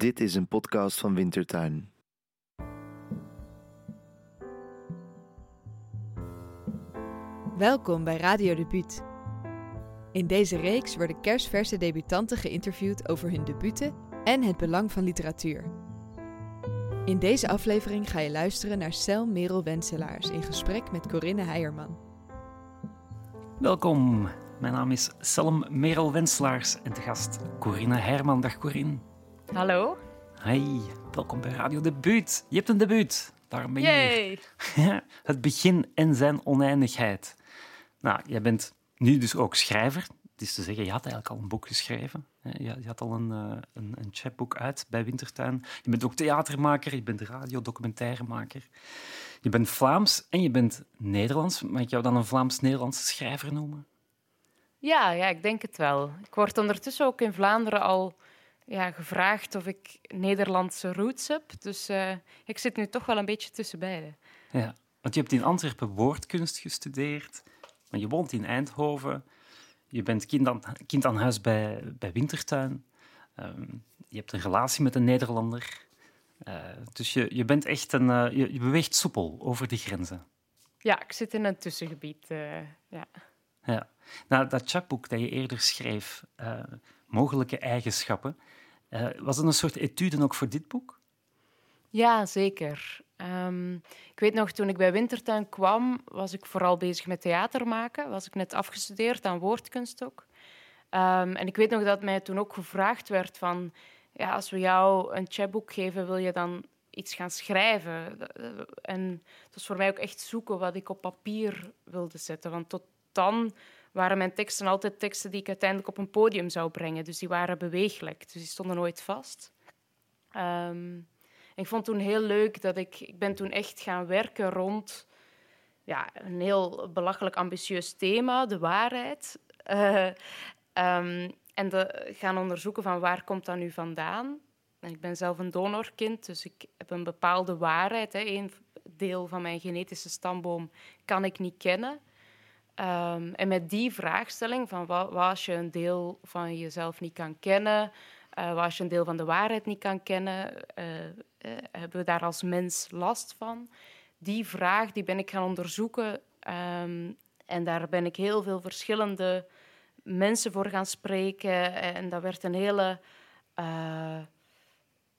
Dit is een podcast van Wintertuin. Welkom bij Radio Debuut. In deze reeks worden kerstverse debutanten geïnterviewd over hun debuten en het belang van literatuur. In deze aflevering ga je luisteren naar Sel Merel Wenselaars in gesprek met Corinne Heijerman. Welkom, mijn naam is Selm Merel Wenselaars en de gast Corinne Heijerman. Dag Corinne. Hallo. Hey, welkom bij Radio Debuut. Je hebt een debuut, daarom ben je Yay. hier. Het begin en zijn oneindigheid. Nou, jij bent nu dus ook schrijver. Het is te zeggen, je had eigenlijk al een boek geschreven. je had al een, eh, een, een chapboek uit bij Wintertuin. Je bent ook theatermaker, je bent radio-documentairemaker. Je bent Vlaams en je bent Nederlands. Mag ik jou dan een Vlaams-Nederlandse schrijver noemen? Ja, ja, ik denk het wel. Ik word ondertussen ook in Vlaanderen al ja, gevraagd of ik Nederlandse roots heb. Dus eh, ik zit nu toch wel een beetje tussen beiden. Ja, want je hebt in Antwerpen woordkunst gestudeerd, maar je woont in Eindhoven. Je bent kind aan, kind aan huis bij, bij Wintertuin. Ehm, je hebt een relatie met een Nederlander. Eh, dus je, je bent echt een... eh, je, je beweegt soepel over die grenzen. Ja, ik zit in een tussengebied. ja. Ja. Nou, dat chapboek dat je eerder schreef, Mogelijke Eigenschappen, eh, was het een soort etude ook voor dit boek? ja, zeker. Ehm, ik weet nog, toen ik bij Wintertuin kwam, was ik vooral bezig met theater maken. Was ik net afgestudeerd aan woordkunst ook. Ehm, en ik weet nog dat mij toen ook gevraagd werd van... Ja, als we jou een chatboek geven, wil je dan iets gaan schrijven? En het was voor mij ook echt zoeken wat ik op papier wilde zetten. Want tot dan waren mijn teksten altijd teksten die ik uiteindelijk op een podium zou brengen. Dus die waren beweeglijk, dus die stonden nooit vast. Ehm, ik vond toen heel leuk dat ik... Ik ben toen echt gaan werken rond ja, een heel belachelijk ambitieus thema, de waarheid. Eh, ehm, en de, gaan onderzoeken van waar komt dat nu vandaan. En ik ben zelf een donorkind, dus ik heb een bepaalde waarheid. Hè. Een deel van mijn genetische stamboom kan ik niet kennen. Ehm, en met die vraagstelling van wat, als je een deel van jezelf niet kan kennen, wat als je een deel van de waarheid niet kan kennen, eh, eh, hebben we daar als mens last van? Die vraag die ben ik gaan onderzoeken ehm, en daar ben ik heel veel verschillende mensen voor gaan spreken en dat werd een hele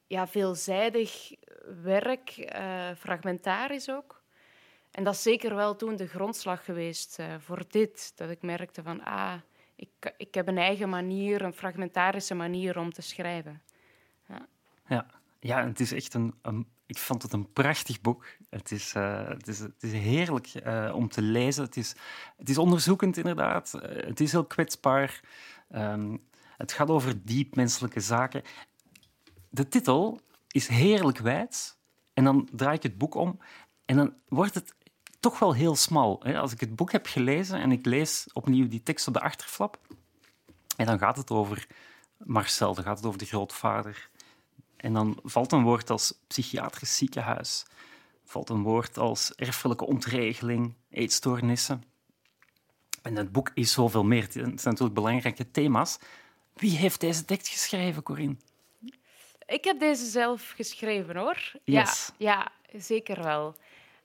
ja, veelzijdig werk, fragmentarisch ook. En dat is zeker wel toen de grondslag geweest eh, voor dit. Dat ik merkte van, ah, ik, ik heb een eigen manier, een fragmentarische manier om te schrijven. Ja, ja en het is echt een, een- Ik vond het een prachtig boek. Het is, eh, het is, het is heerlijk eh, om te lezen. Het is, het is onderzoekend, inderdaad. Het is heel kwetsbaar. Ehm, het gaat over diep menselijke zaken. De titel is heerlijk wijd. En dan draai ik het boek om. En dan wordt het toch wel heel smal. Hè? Als ik het boek heb gelezen en ik lees opnieuw die tekst op de achterflap. En dan gaat het over Marcel, dan gaat het over de grootvader. En dan valt een woord als psychiatrisch ziekenhuis, valt een woord als erfelijke ontregeling, eetstoornissen. En het boek is zoveel meer. Het zijn natuurlijk belangrijke thema's. Wie heeft deze tekst geschreven, Corinne? Ik heb deze zelf geschreven, hoor. Yes. Ja, ja zeker wel.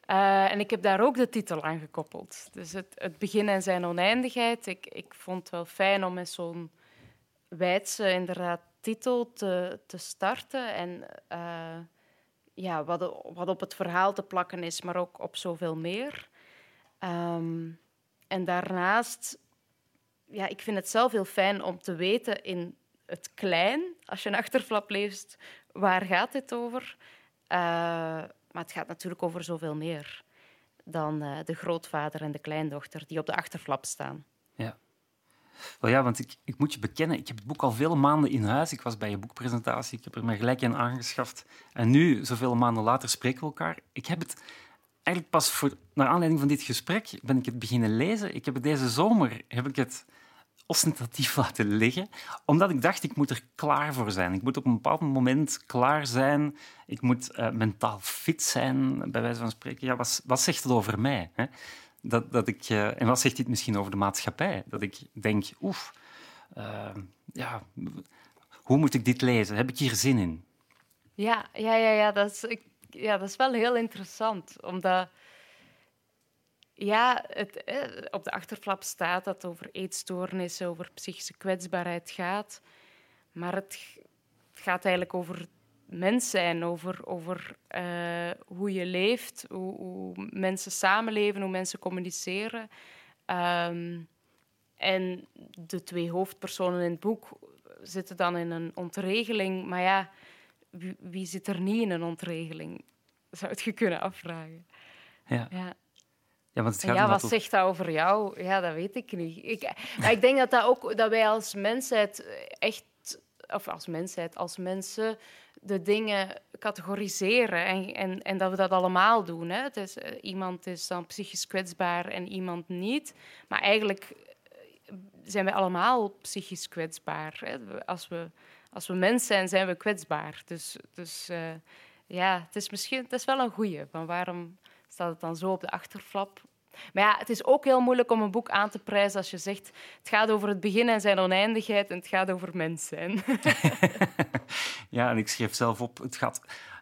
Eh, en ik heb daar ook de titel aan gekoppeld. Dus het, het begin en zijn oneindigheid. Ik, ik vond het wel fijn om met zo'n wijdse inderdaad, titel te, te starten. En eh, ja, wat, wat op het verhaal te plakken is, maar ook op zoveel meer. Ehm, en daarnaast, ja, ik vind het zelf heel fijn om te weten in het klein, als je een achterflap leest, waar gaat dit over? Eh, maar het gaat natuurlijk over zoveel meer dan eh, de grootvader en de kleindochter die op de achterflap staan. Ja. Wel ja, want ik, ik moet je bekennen, ik heb het boek al vele maanden in huis. Ik was bij je boekpresentatie, ik heb er mij gelijk in aangeschaft. En nu, zoveel maanden later, spreken we elkaar. Ik heb het eigenlijk pas voor, naar aanleiding van dit gesprek, ben ik het beginnen lezen. Ik heb het deze zomer heb ik het ostentatief laten liggen, omdat ik dacht, ik moet er klaar voor zijn. Ik moet op een bepaald moment klaar zijn. Ik moet eh, mentaal fit zijn, bij wijze van spreken. Ja, wat, wat zegt het over mij? Hè? Dat, dat ik, eh, en wat zegt dit misschien over de maatschappij? Dat ik denk, oef, eh, ja, hoe moet ik dit lezen? Heb ik hier zin in? Ja, ja, ja, ja, dat is, ik, ja, dat is wel heel interessant. Omdat ja, het, eh, op de achterflap staat dat het over eetstoornissen, over psychische kwetsbaarheid gaat. Maar het, het gaat eigenlijk over mens zijn, over, over uh, hoe je leeft, hoe, hoe, mensen samenleven, hoe mensen communiceren. Um, en de twee hoofdpersonen in het boek zitten dan in een ontregeling. Maar ja, wie, wie zit er niet in een ontregeling? Zou het je kunnen afvragen. Ja. ja. Ja, want het gaat ja wat zegt dat over jou? Ja, dat weet ik niet. Ik, maar ik denk dat, dat, ook, dat wij als mensheid echt, of als mensheid, als mensen de dingen categoriseren en, en, en dat we dat allemaal doen. Hè. Het is, uh, iemand is dan psychisch kwetsbaar en iemand niet. Maar eigenlijk eh, zijn wij allemaal psychisch kwetsbaar. Hè. Als, we, als we mens zijn, zijn we kwetsbaar. Dus, dus uh, ja, het is misschien het is wel een goeie. Van waarom staat het dan zo op de achterflap. Maar ja, het is ook heel moeilijk om een boek aan te prijzen als je zegt het gaat over het begin en zijn oneindigheid en het gaat over mens zijn. ja, en ik schreef zelf op, het gaat...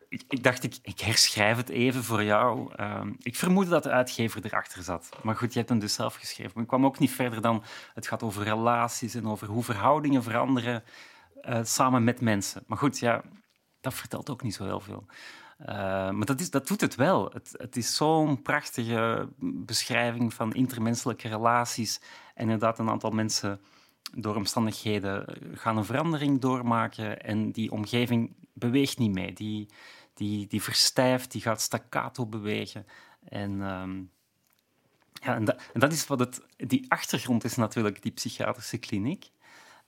Ik, dacht, ik, ik, herschrijf het even voor jou. Uh, ik vermoedde dat de uitgever erachter zat. Maar goed, je hebt hem dus zelf geschreven. Maar ik kwam ook niet verder dan... Het gaat over relaties en over hoe verhoudingen veranderen uh, samen met mensen. Maar goed, ja, dat vertelt ook niet zo heel veel. Uh, maar dat, is, dat doet het wel. Het, het is zo'n prachtige beschrijving van intermenselijke relaties. En inderdaad, een aantal mensen door omstandigheden gaan een verandering doormaken en die omgeving beweegt niet mee. Die, die, die verstijft, die gaat staccato bewegen. En, um, ja, dat, en dat is wat het... Die achtergrond is natuurlijk die psychiatrische kliniek.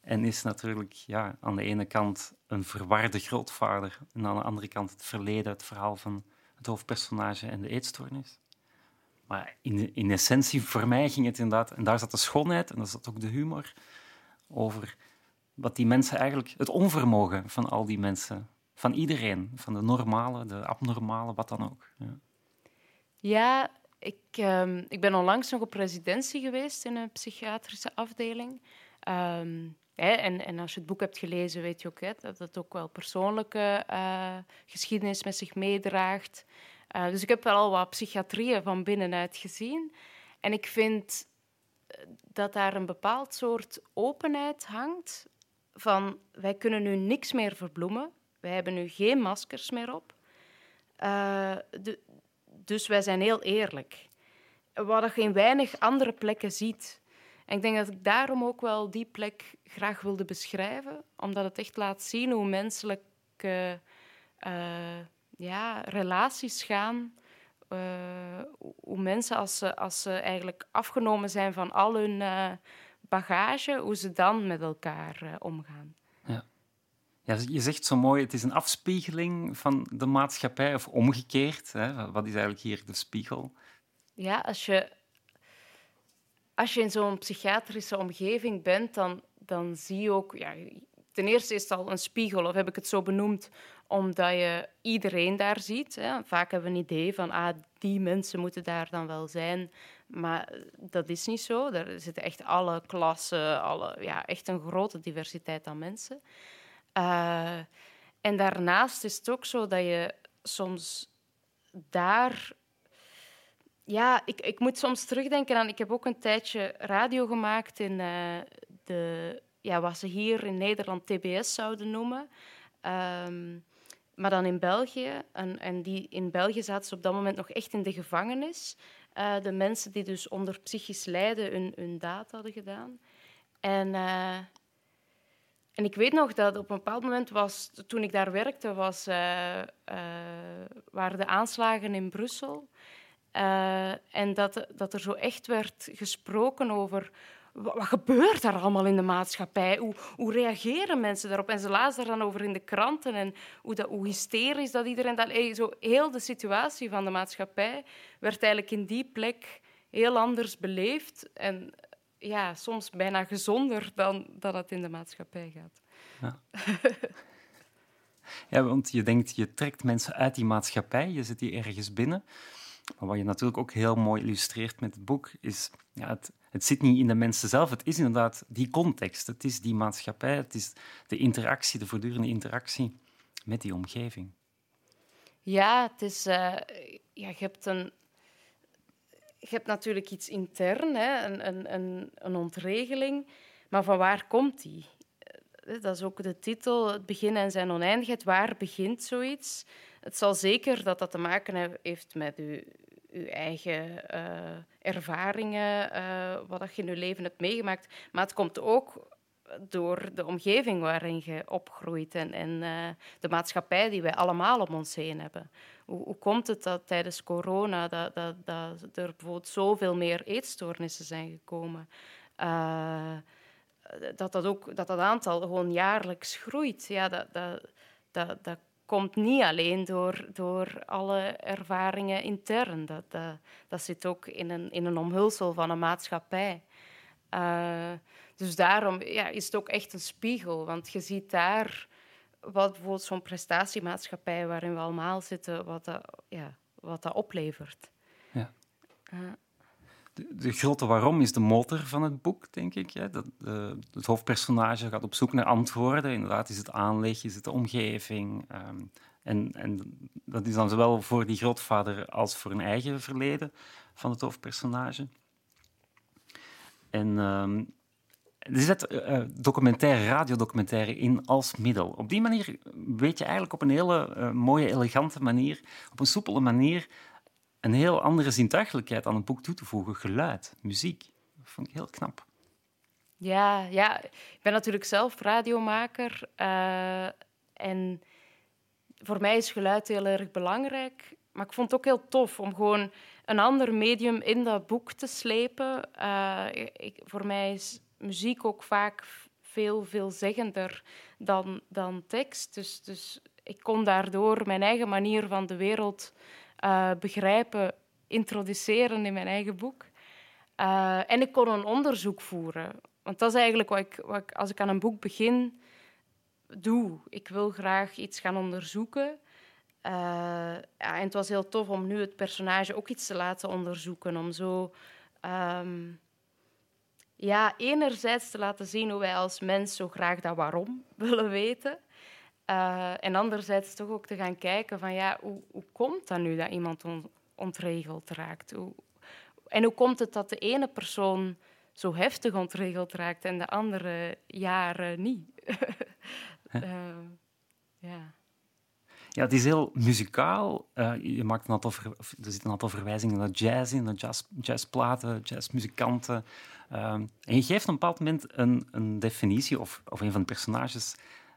En is natuurlijk ja, aan de ene kant een verwarde grootvader en aan de andere kant het verleden, het verhaal van het hoofdpersonage en de eetstoornis. Maar in, in essentie, voor mij ging het inderdaad, en daar zat de schoonheid en daar zat ook de humor, over wat die mensen eigenlijk, het onvermogen van al die mensen, van iedereen, van de normale, de abnormale, wat dan ook. Ja, ja ik, um, ik ben onlangs nog op residentie geweest in een psychiatrische afdeling. Um, En, en, als je het boek hebt gelezen, weet je ook hè, dat het ook wel persoonlijke uh, geschiedenis met zich meedraagt. Uh, dus ik heb wel al wat psychiatrieën van binnenuit gezien. En ik vind eh, dat daar een bepaald soort openheid hangt van wij kunnen nu niks meer verbloemen. Wij hebben nu geen maskers meer op. De, dus wij zijn heel eerlijk. Wat je in weinig andere plekken ziet. En ik denk dat ik daarom ook wel die plek graag wilde beschrijven, omdat het echt laat zien hoe menselijke uh, ja, relaties gaan. Uh, hoe mensen, als ze, als ze eigenlijk afgenomen zijn van al hun uh, bagage, hoe ze dan met elkaar omgaan. Ja. Ja, je zegt zo mooi, het is een afspiegeling van de maatschappij, of omgekeerd. Hè? Wat is eigenlijk hier de spiegel? Ja, als je als je in zo'n psychiatrische omgeving bent, dan, dan zie je ook... Ja, ten eerste is het al een spiegel, of heb ik het zo benoemd, omdat je iedereen daar ziet. Hè. Vaak hebben we een idee van, ah, die mensen moeten daar dan wel zijn. Maar dat is niet zo. Er zitten echt alle klassen, alle, ja, echt een grote diversiteit aan mensen. Uh, en daarnaast is het ook zo dat je soms daar ja, ik, ik moet soms terugdenken aan... Ik heb ook een tijdje radio gemaakt in uh, de... Ja, wat ze hier in Nederland TBS zouden noemen. Um, maar dan in België. En, en die, in België zaten ze op dat moment nog echt in de gevangenis. Uh, de mensen die dus onder psychisch lijden hun, hun daad hadden gedaan. En, uh, en ik weet nog dat op een bepaald moment was... Toen ik daar werkte, was, waren de aanslagen in Brussel... En dat, dat er zo echt werd gesproken over wat, gebeurt er allemaal in de maatschappij? Hoe, hoe reageren mensen daarop? En ze lazen er dan over in de kranten en hoe, dat, hoe hysterisch dat iedereen... Dat, zo heel de situatie van de maatschappij werd eigenlijk in die plek heel anders beleefd. En ja, soms bijna gezonder dan dat het in de maatschappij gaat. Ja. ja, want je denkt, je trekt mensen uit die maatschappij, je zit die ergens binnen... Maar wat je natuurlijk ook heel mooi illustreert met het boek, is ja, het, het zit niet in de mensen zelf. Het is inderdaad die context. Het is die maatschappij. Het is de interactie, de voortdurende interactie met die omgeving. Ja, het is, uh, ja, je hebt een je hebt natuurlijk iets intern, hè, een, een, een, ontregeling, maar van waar komt die? Eh, dat is ook de titel, het begin en zijn oneindigheid. Waar begint zoiets? Het zal zeker dat dat te maken heeft met uw, uw eigen uh, ervaringen, uh, wat je in je leven hebt meegemaakt. Maar het komt ook door de omgeving waarin je opgroeit en, uh, de maatschappij die wij allemaal om ons heen hebben. Hoe, hoe komt het dat tijdens corona dat, dat, dat er bijvoorbeeld zoveel meer eetstoornissen zijn gekomen? Uh, dat dat, ook, dat dat aantal gewoon jaarlijks groeit. Ja, dat, dat, dat, dat komt niet alleen door, door alle ervaringen intern. Dat, dat, dat zit ook in een, in een omhulsel van een maatschappij. Uh, dus daarom ja, is het ook echt een spiegel. Want je ziet daar wat bijvoorbeeld zo'n prestatiemaatschappij waarin we allemaal zitten, wat dat, ja, wat dat oplevert. Ja. Uh. De, grote waarom is de motor van het boek, denk ik. Dat, de, het hoofdpersonage gaat op zoek naar antwoorden. Inderdaad, is het aanleg, is het de omgeving. Um, en, en dat is dan zowel voor die grootvader als voor een eigen verleden van het hoofdpersonage. En um, er zit uh, documentaire, radiodocumentaire in als middel. Op die manier weet je eigenlijk op een hele mooie, elegante manier, op een soepele manier, een heel andere zintuigelijkheid aan het boek toe te voegen. Geluid, muziek. Dat vond ik heel knap. Ja, ja. ik ben natuurlijk zelf radiomaker. Uh, en voor mij is geluid heel erg belangrijk. Maar ik vond het ook heel tof om gewoon een ander medium in dat boek te slepen. Ik, voor mij is muziek ook vaak veel veelzeggender dan, dan tekst. Dus, dus ik kon daardoor mijn eigen manier van de wereld uh, begrijpen, introduceren in mijn eigen boek. Uh, en ik kon een onderzoek voeren. Want dat is eigenlijk wat ik, wat als ik aan een boek begin, doe. Ik wil graag iets gaan onderzoeken. Uh, ja, en het was heel tof om nu het personage ook iets te laten onderzoeken. Om zo um, ja, enerzijds te laten zien hoe wij als mens zo graag dat waarom willen weten. Uh, en anderzijds toch ook te gaan kijken van ja, hoe, hoe komt dat nu dat iemand on, ontregeld raakt? Hoe, en hoe komt het dat de ene persoon zo heftig ontregeld raakt en de andere jaren niet? uh, ja. Ja, het is heel muzikaal. Uh, je maakt een aantal er zitten een aantal verwijzingen naar jazz in, naar jazz, jazzplaten, jazzmuzikanten. Um, en je geeft op een bepaald moment een, een definitie, of, of een van de personages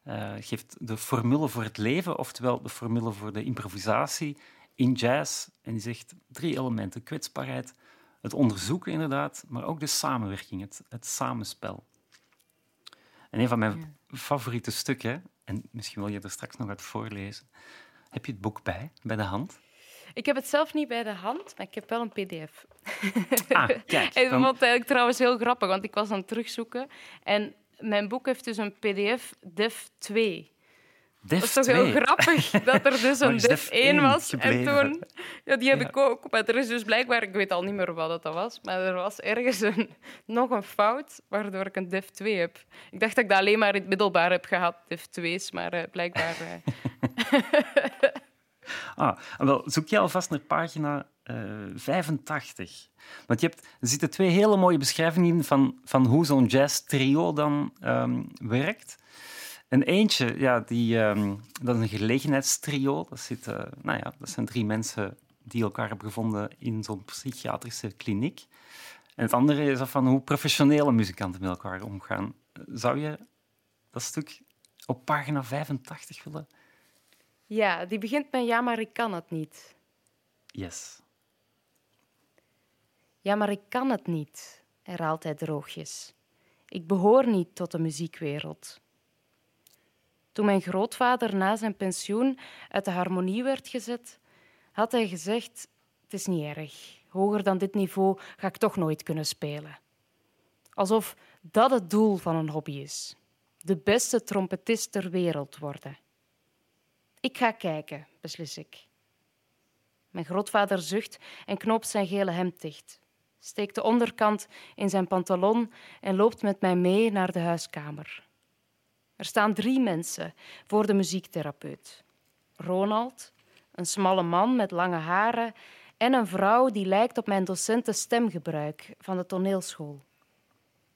uh, geeft de formule voor het leven, oftewel de formule voor de improvisatie in jazz. En die zegt drie elementen: kwetsbaarheid, het onderzoeken inderdaad, maar ook de samenwerking, het, het samenspel. En een van mijn favoriete stukken, en misschien wil je er straks nog uit voorlezen, heb je het boek bij, bij de hand? Ik heb het zelf niet bij de hand, maar ik heb wel een pdf. Ah, kijk. en dat vond ik trouwens heel grappig, want ik was aan het terugzoeken. En mijn boek heeft dus een pdf DEF 2. Def dat is toch heel grappig dat er dus een Def 1 was. En toen, ja, die heb ik ook. Maar er is dus blijkbaar, ik weet al niet meer wat dat was, maar er was ergens een, nog een fout waardoor ik een Def 2 heb. Ik dacht dat ik dat alleen maar in het middelbaar heb gehad, Def 2's, maar uh, blijkbaar. Uh... ah, wel, zoek je alvast naar pagina uh, eh, 85. Want je hebt, er zitten twee hele mooie beschrijvingen in van, van hoe zo'n jazz trio dan um, werkt. En eentje, ja, die, um, dat is een gelegenheidstrio. Dat, zit, uh, nou ja, dat zijn drie mensen die elkaar hebben gevonden in zo'n psychiatrische kliniek. En het andere is van hoe professionele muzikanten met elkaar omgaan. Zou je dat stuk op pagina 85 willen? Ja, die begint met ja, maar ik kan het niet. Yes. Ja, maar ik kan het niet, herhaalt hij droogjes. Ik behoor niet tot de muziekwereld. Toen mijn grootvader na zijn pensioen uit de harmonie werd gezet, had hij gezegd: Het is niet erg. Hoger dan dit niveau ga ik toch nooit kunnen spelen. Alsof dat het doel van een hobby is: de beste trompetist ter wereld worden. Ik ga kijken, beslis ik. Mijn grootvader zucht en knoopt zijn gele hemd dicht, steekt de onderkant in zijn pantalon en loopt met mij mee naar de huiskamer. Er staan drie mensen voor de muziektherapeut. Ronald, een smalle man met lange haren en een vrouw die lijkt op mijn docenten stemgebruik van de toneelschool.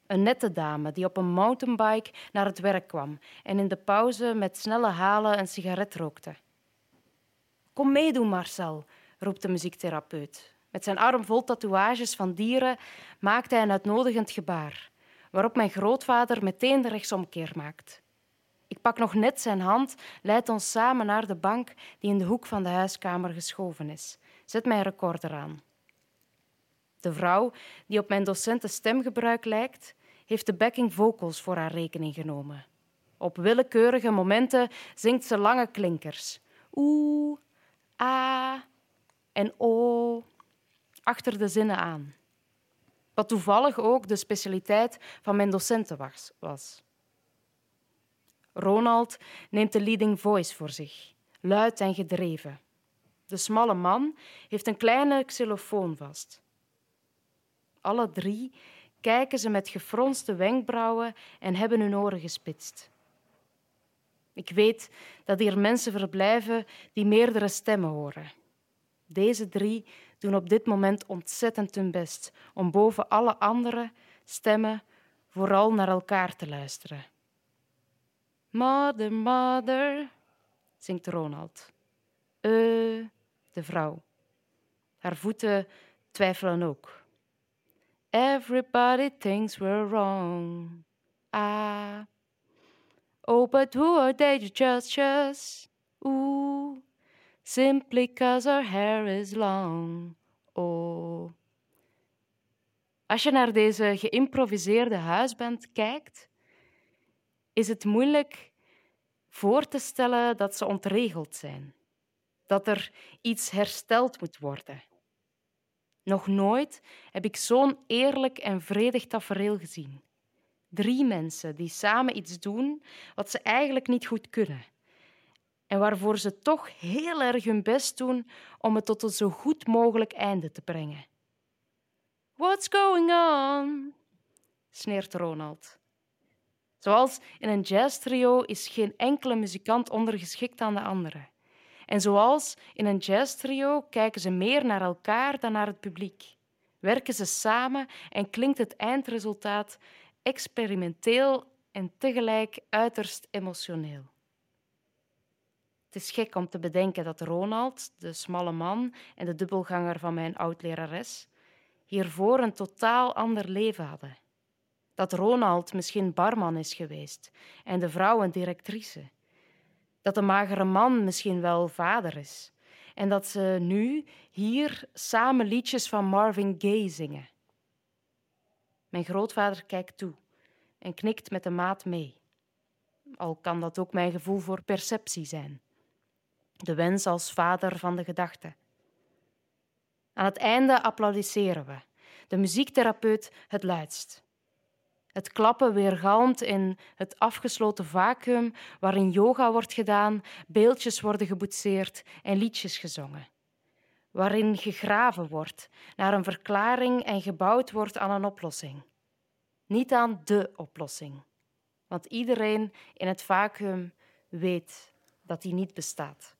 Een nette dame die op een mountainbike naar het werk kwam en in de pauze met snelle halen een sigaret rookte. Kom meedoen, Marcel, roept de muziektherapeut. Met zijn arm vol tatoeages van dieren maakt hij een uitnodigend gebaar, waarop mijn grootvader meteen de rechtsomkeer maakt. Ik pak nog net zijn hand, leid ons samen naar de bank die in de hoek van de huiskamer geschoven is. Zet mijn recorder aan. De vrouw, die op mijn docenten stemgebruik lijkt, heeft de backing vocals voor haar rekening genomen. Op willekeurige momenten zingt ze lange klinkers. Oeh, a en o achter de zinnen aan. Wat toevallig ook de specialiteit van mijn docenten was. Ronald neemt de leading voice voor zich, luid en gedreven. De smalle man heeft een kleine xylofoon vast. Alle drie kijken ze met gefronste wenkbrauwen en hebben hun oren gespitst. Ik weet dat hier mensen verblijven die meerdere stemmen horen. Deze drie doen op dit moment ontzettend hun best om boven alle andere stemmen vooral naar elkaar te luisteren. Mother, mother, zingt Ronald. Eh, de vrouw. Haar voeten twijfelen ook. Everybody thinks we're wrong. Ah. Oh, but who are they to judge us? Ooh. Simply cause our hair is long. Oh. Als je naar deze geïmproviseerde huisband kijkt, is het moeilijk voor te stellen dat ze ontregeld zijn, dat er iets hersteld moet worden. Nog nooit heb ik zo'n eerlijk en vredig tafereel gezien. Drie mensen die samen iets doen wat ze eigenlijk niet goed kunnen. En waarvoor ze toch heel erg hun best doen om het tot een zo goed mogelijk einde te brengen. What's going on? sneert Ronald. Zoals in een jazztrio is geen enkele muzikant ondergeschikt aan de andere. En zoals in een jazztrio kijken ze meer naar elkaar dan naar het publiek. Werken ze samen en klinkt het eindresultaat experimenteel en tegelijk uiterst emotioneel. Het is gek om te bedenken dat Ronald, de smalle man en de dubbelganger van mijn oud-lerares, hiervoor een totaal ander leven hadden. Dat Ronald misschien barman is geweest en de vrouw een directrice dat de magere man misschien wel vader is. En dat ze nu hier samen liedjes van Marvin Gaye zingen. Mijn grootvader kijkt toe en knikt met de maat mee. Al kan dat ook mijn gevoel voor perceptie zijn. De wens als vader van de gedachte. Aan het einde applaudisseren we. De muziektherapeut het luidst. Het klappen weergalmt in het afgesloten vacuüm waarin yoga wordt gedaan, beeldjes worden geboetseerd en liedjes gezongen. Waarin gegraven wordt naar een verklaring en gebouwd wordt aan een oplossing. Niet aan de oplossing, want iedereen in het vacuüm weet dat die niet bestaat.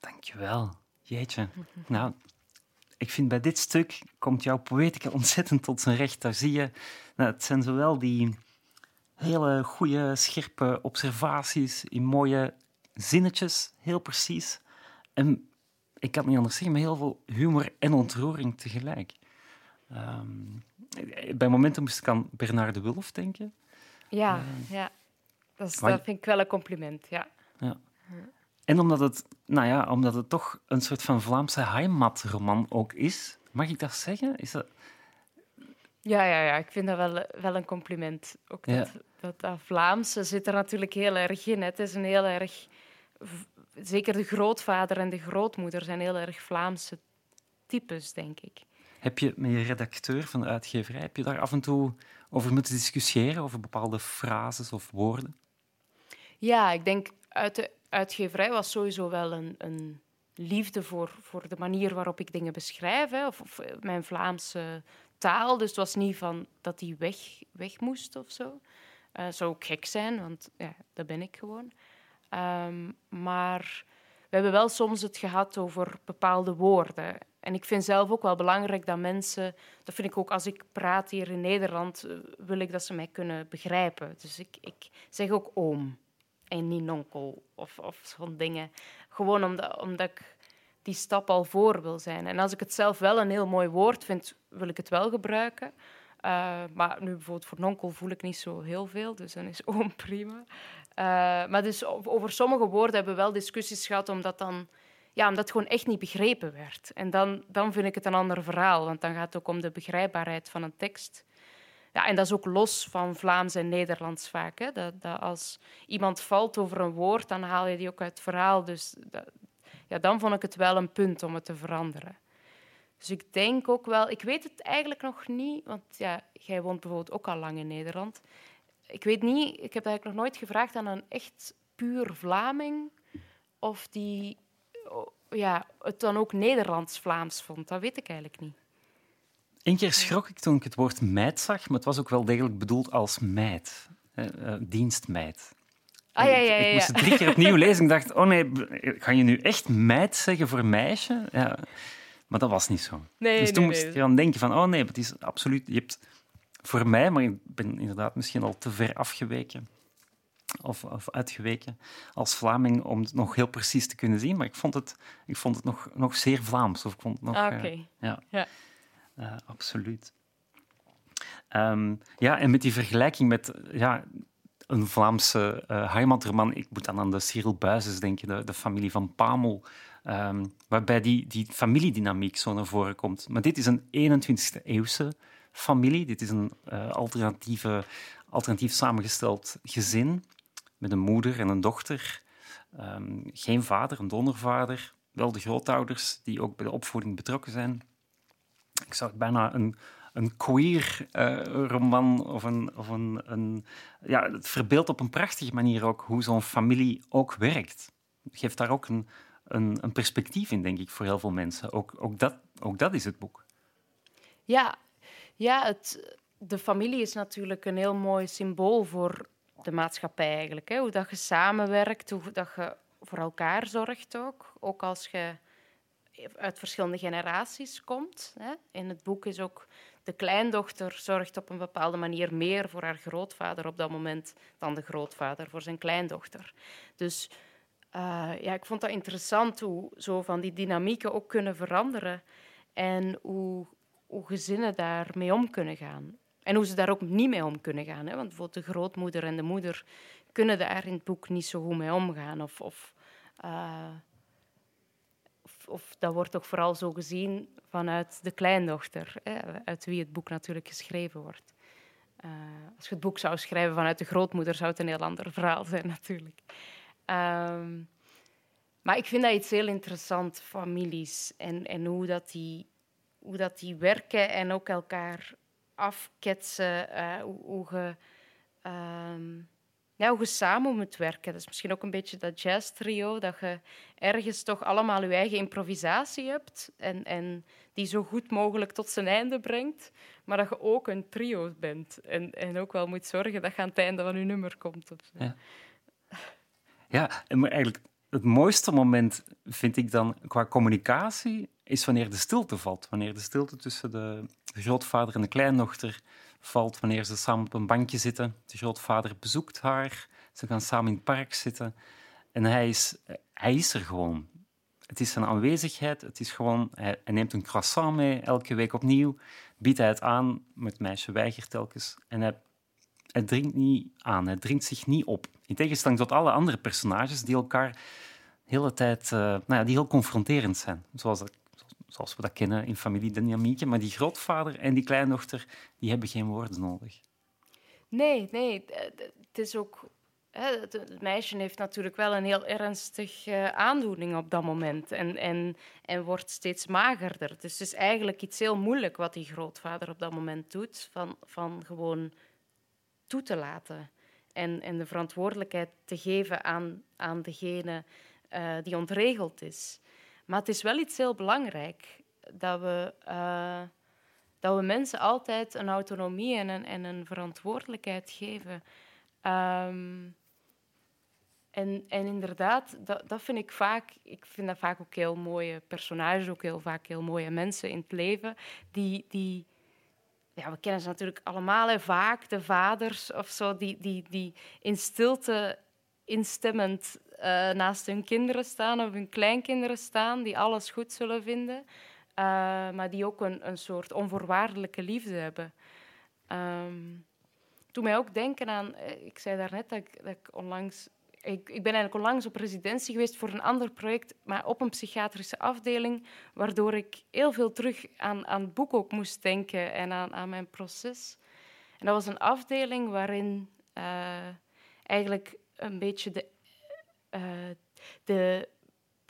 Dankjewel. Jeetje. Nou, ik vind bij dit stuk komt jouw poëtica ontzettend tot zijn recht. Daar zie je, nou, het zijn zowel die hele goede, scherpe observaties in mooie zinnetjes, heel precies. En ik kan het niet anders zeggen, maar heel veel humor en ontroering tegelijk. Um, bij momenten moest ik aan Bernard de Wulf denken. Ja, uh, ja. Dat, is, dat vind ik wel een compliment, ja. ja. En omdat het, nou ja, omdat het toch een soort van Vlaamse heimatroman ook is. Mag ik dat zeggen? Is dat... Ja, ja, ja, ik vind dat wel, wel een compliment. Ook dat, dat, dat, Vlaamse zit er natuurlijk heel erg in. Het is een heel erg... Zeker de grootvader en de grootmoeder zijn heel erg Vlaamse types, denk ik. Heb je met je redacteur van de uitgeverij, heb je daar af en toe over moeten discussiëren, over bepaalde frases of woorden? Ja, ik denk uit de uitgeverij was sowieso wel een, een liefde voor, voor de manier waarop ik dingen beschrijf, hè, of, of, mijn Vlaamse taal. Dus het was niet van dat die weg, weg moest of zo. Uh, zou ook gek zijn, want ja, dat ben ik gewoon. Um, maar we hebben wel soms het gehad over bepaalde woorden. En ik vind zelf ook wel belangrijk dat mensen, dat vind ik ook als ik praat hier in Nederland, eh, wil ik dat ze mij kunnen begrijpen. Dus ik, ik zeg ook oom en niet nonkel of, of zo'n dingen. Gewoon omdat, omdat ik die stap al voor wil zijn. En als ik het zelf wel een heel mooi woord vind, wil ik het wel gebruiken. Uh, maar nu bijvoorbeeld voor nonkel voel ik niet zo heel veel, dus dan is oom prima. Uh, maar dus over sommige woorden hebben we wel discussies gehad, omdat, dan, ja, omdat het gewoon echt niet begrepen werd. En dan, dan vind ik het een ander verhaal, want dan gaat het ook om de begrijpbaarheid van een tekst. Ja, en dat is ook los van Vlaams en Nederlands vaak. Hè? Dat, dat als iemand valt over een woord, dan haal je die ook uit het verhaal. Dus ja, dan vond ik het wel een punt om het te veranderen. Dus ik denk ook wel, ik weet het eigenlijk nog niet, want ja, jij woont bijvoorbeeld ook al lang in Nederland. Ik weet niet, ik heb eigenlijk nog nooit gevraagd aan een echt puur Vlaming of die ja, het dan ook Nederlands-Vlaams vond. Dat weet ik eigenlijk niet. Eén keer schrok ik toen ik het woord meid zag, maar het was ook wel degelijk bedoeld als meid, uh, dienstmeid. Ah, ja, ja, ja, ik moest het drie keer opnieuw lezen. Ik dacht, oh nee, ga je nu echt meid zeggen voor meisje? Ja. Maar dat was niet zo. Nee, dus toen nee, moest ik aan denken van, oh nee, het is absoluut... Je hebt voor mij, maar ik ben inderdaad misschien al te ver afgeweken of, of uitgeweken als Vlaming om het nog heel precies te kunnen zien. Maar ik vond het, ik vond het nog, nog zeer Vlaams. Of ik vond het nog, ah, uh, ja, ja. Uh, absoluut. Um, ja, en met die vergelijking met ja, een Vlaamse uh, ik moet dan aan de Cyril Buizes denken, de, de familie van Pamel, um, waarbij die, die familiedynamiek zo naar voren komt. Maar dit is een 21e eeuwse familie. Dit is een uh, alternatieve, alternatief samengesteld gezin met een moeder en een dochter. Um, geen vader, een donorvader. Wel de grootouders die ook bij de opvoeding betrokken zijn. Ik zou bijna een, een queer uh, roman of een, of een, een. Ja, het verbeeldt op een prachtige manier ook hoe zo'n familie ook werkt. Het geeft daar ook een, een, een, perspectief in, denk ik, voor heel veel mensen. Ook, ook, dat, ook dat is het boek. Ja, ja het, de familie is natuurlijk een heel mooi symbool voor de maatschappij eigenlijk. Hè? Hoe dat je samenwerkt, hoe dat je voor elkaar zorgt ook. Ook als je uit verschillende generaties komt. Hè? In het boek is ook de kleindochter zorgt op een bepaalde manier meer voor haar grootvader op dat moment dan de grootvader voor zijn kleindochter. Dus uh, ja, ik vond dat interessant hoe zo van die dynamieken ook kunnen veranderen en hoe, hoe gezinnen daarmee om kunnen gaan. En hoe ze daar ook niet mee om kunnen gaan. Hè? Want bijvoorbeeld de grootmoeder en de moeder kunnen daar in het boek niet zo goed mee omgaan. Of, of, uh, of, dat wordt toch vooral zo gezien vanuit de kleindochter, hè? uit wie het boek natuurlijk geschreven wordt. Uh, als je het boek zou schrijven vanuit de grootmoeder, zou het een heel ander verhaal zijn natuurlijk. Um, maar ik vind dat iets heel interessant, families. En, en hoe, dat die, hoe dat die werken en ook elkaar afketsen. Uh, hoe, hoe, um, ja, hoe samen moet werken. Dat is misschien ook een beetje dat jazz-trio, dat je ergens toch allemaal je eigen improvisatie hebt en, en die zo goed mogelijk tot zijn einde brengt, maar dat je ook een trio bent en, en ook wel moet zorgen dat je aan het einde van je nummer komt. Ja. ja, eigenlijk het mooiste moment vind ik dan qua communicatie is wanneer de stilte valt. Wanneer de stilte tussen de grootvader en de kleindochter valt. Wanneer ze samen op een bankje zitten. De grootvader bezoekt haar. Ze gaan samen in het park zitten. En hij is, hij is er gewoon. Het is zijn aanwezigheid. Het is gewoon, hij, neemt een croissant mee elke week opnieuw. Biedt hij het aan, maar het meisje weigert telkens. En hij, hij dringt niet aan. Hij dringt zich niet op. In tegenstelling tot alle andere personages die elkaar hele tijd, uh, nou ja, die heel confronterend zijn. Zoals, zoals we dat kennen in familiedynamieken. Maar die grootvader en die kleindochter, die hebben geen woorden nodig. Nee, nee. Het is ook... Het meisje heeft natuurlijk wel een heel ernstige eh, aandoening op dat moment en, en, en wordt steeds magerder. Dus het is eigenlijk iets heel moeilijk wat die grootvader op dat moment doet, van, van gewoon toe te laten en, en de verantwoordelijkheid te geven aan, aan degene uh, die ontregeld is. Maar het is wel iets heel belangrijk dat we, uh, dat we mensen altijd een autonomie en een, en een verantwoordelijkheid geven. Ehm, en, en inderdaad, dat, dat vind ik vaak, ik vind dat vaak ook heel mooie personages, ook heel vaak heel mooie mensen in het leven, die, die ja, we kennen ze natuurlijk allemaal, vaak de vaders of zo, die, die, die in stilte instemmend uh, naast hun kinderen staan of hun kleinkinderen staan, die alles goed zullen vinden, uh, maar die ook een, een soort onvoorwaardelijke liefde hebben. Um, doe mij ook denken aan, eh, ik zei daarnet dat ik, dat ik onlangs ik, ik, ben eigenlijk onlangs op residentie geweest voor een ander project, maar op een psychiatrische afdeling, waardoor ik heel veel terug aan, aan het boek ook moest denken en aan, aan mijn proces. En dat was een afdeling waarin eigenlijk een beetje de, uh, de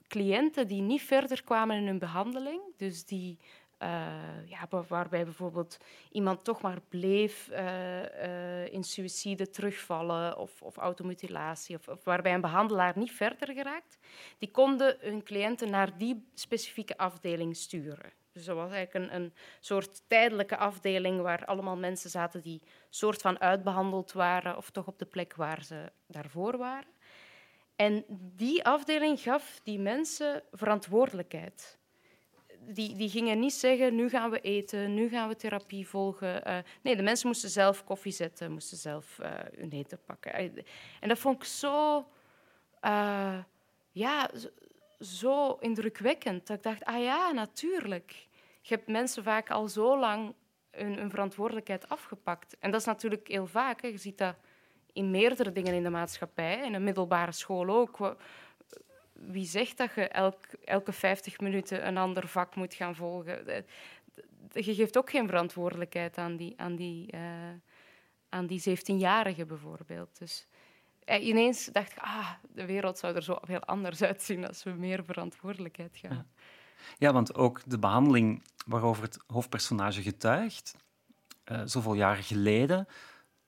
cliënten die niet verder kwamen in hun behandeling, dus die uh, ja, waarbij bijvoorbeeld iemand toch maar bleef uh, in suïcide terugvallen of, of automutilatie, of, of, waarbij een behandelaar niet verder geraakt, die konden hun cliënten naar die specifieke afdeling sturen. Dus dat was eigenlijk een, een soort tijdelijke afdeling waar allemaal mensen zaten die soort van uitbehandeld waren of toch op de plek waar ze daarvoor waren. En die afdeling gaf die mensen verantwoordelijkheid die, die gingen niet zeggen, nu gaan we eten, nu gaan we therapie volgen. Uh, nee, de mensen moesten zelf koffie zetten, moesten zelf uh, hun eten pakken. En dat vond ik zo, ja, zo indrukwekkend. Dat ik dacht, ah ja, natuurlijk. Je hebt mensen vaak al zo lang hun, verantwoordelijkheid afgepakt. En dat is natuurlijk heel vaak. Je ziet dat in meerdere dingen in de maatschappij, in de middelbare school ook wie zegt dat je elk, elke 50 minuten een ander vak moet gaan volgen? Je geeft ook geen verantwoordelijkheid aan die, aan die, uh, aan die 17-jarige bijvoorbeeld. Dus eh, ineens dacht ik, ah, de wereld zou er zo heel anders uitzien als we meer verantwoordelijkheid gaan. Ja. want ook de behandeling waarover het hoofdpersonage getuigt, uh, zoveel jaren geleden,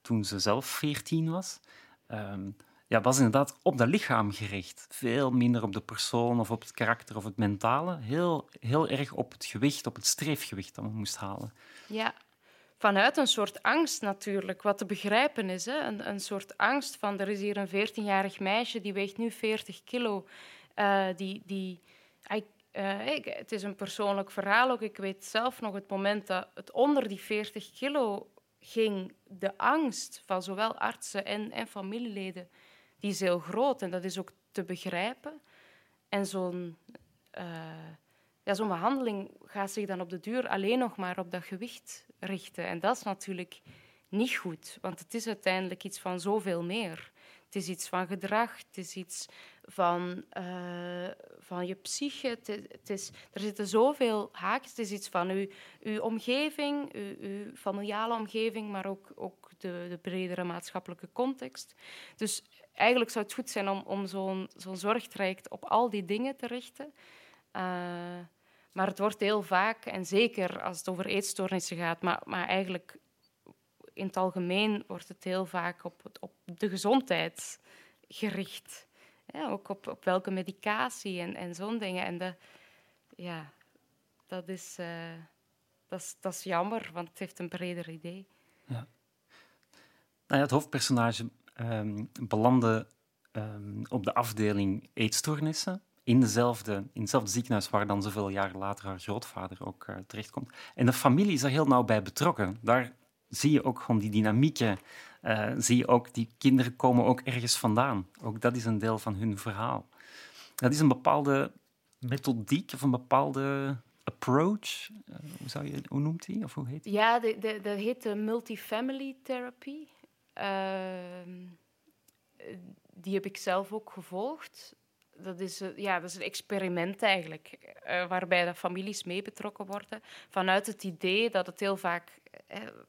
toen ze zelf 14 was, um, ja, was inderdaad op dat lichaam gericht. Veel minder op de persoon of op het karakter of het mentale. Heel, heel erg op het gewicht, op het streefgewicht dat we moesten halen. Ja, vanuit een soort angst natuurlijk, wat te begrijpen is. Hè? Een, een soort angst van, er is hier een 14-jarig meisje, die weegt nu 40 kilo. Uh, die, die, ik, het is een persoonlijk verhaal ook. Ik weet zelf nog het moment dat het onder die 40 kilo ging, de angst van zowel artsen en, en familieleden die is heel groot en dat is ook te begrijpen. En zo'n uh, ja, zo'n behandeling gaat zich dan op de duur alleen nog maar op dat gewicht richten. En dat is natuurlijk niet goed, want het is uiteindelijk iets van zoveel meer. Het is iets van gedrag, het is iets van, uh, van je psyche. Het is, er zitten zoveel haakjes. Het is iets van uw, uw omgeving, uw, uw familiale omgeving, maar ook, ook de, de bredere maatschappelijke context. Dus eigenlijk zou het goed zijn om, om zo'n zo'n zorgtraject op al die dingen te richten. Uh, maar het wordt heel vaak, en zeker als het over eetstoornissen gaat, maar, maar eigenlijk in het algemeen wordt het heel vaak op, op de gezondheid gericht. Ook op, op welke medicatie en, zo'n dingen. En de, ja, dat is, uh, dat, is, dat is jammer, want het heeft een breder idee. Ja. Nou ja, het hoofdpersonage um, belandde um, op de afdeling eetstoornissen. In, dezelfde, in hetzelfde ziekenhuis waar dan zoveel jaren later haar grootvader ook uh, terechtkomt. En de familie is er heel nauw bij betrokken. Daar zie je ook gewoon die dynamieken. Uh, zie je ook, die kinderen komen ook ergens vandaan. Ook dat is een deel van hun verhaal. Dat is een bepaalde methodiek of een bepaalde approach. Uh, hoe, zou je, noemt die? Of hoe heet die? Ja, dat heet de multifamily therapy. Ehm, die heb ik zelf ook gevolgd. Dat is, ja, dat is een experiment eigenlijk, waarbij de families mee betrokken worden. Vanuit het idee dat het heel vaak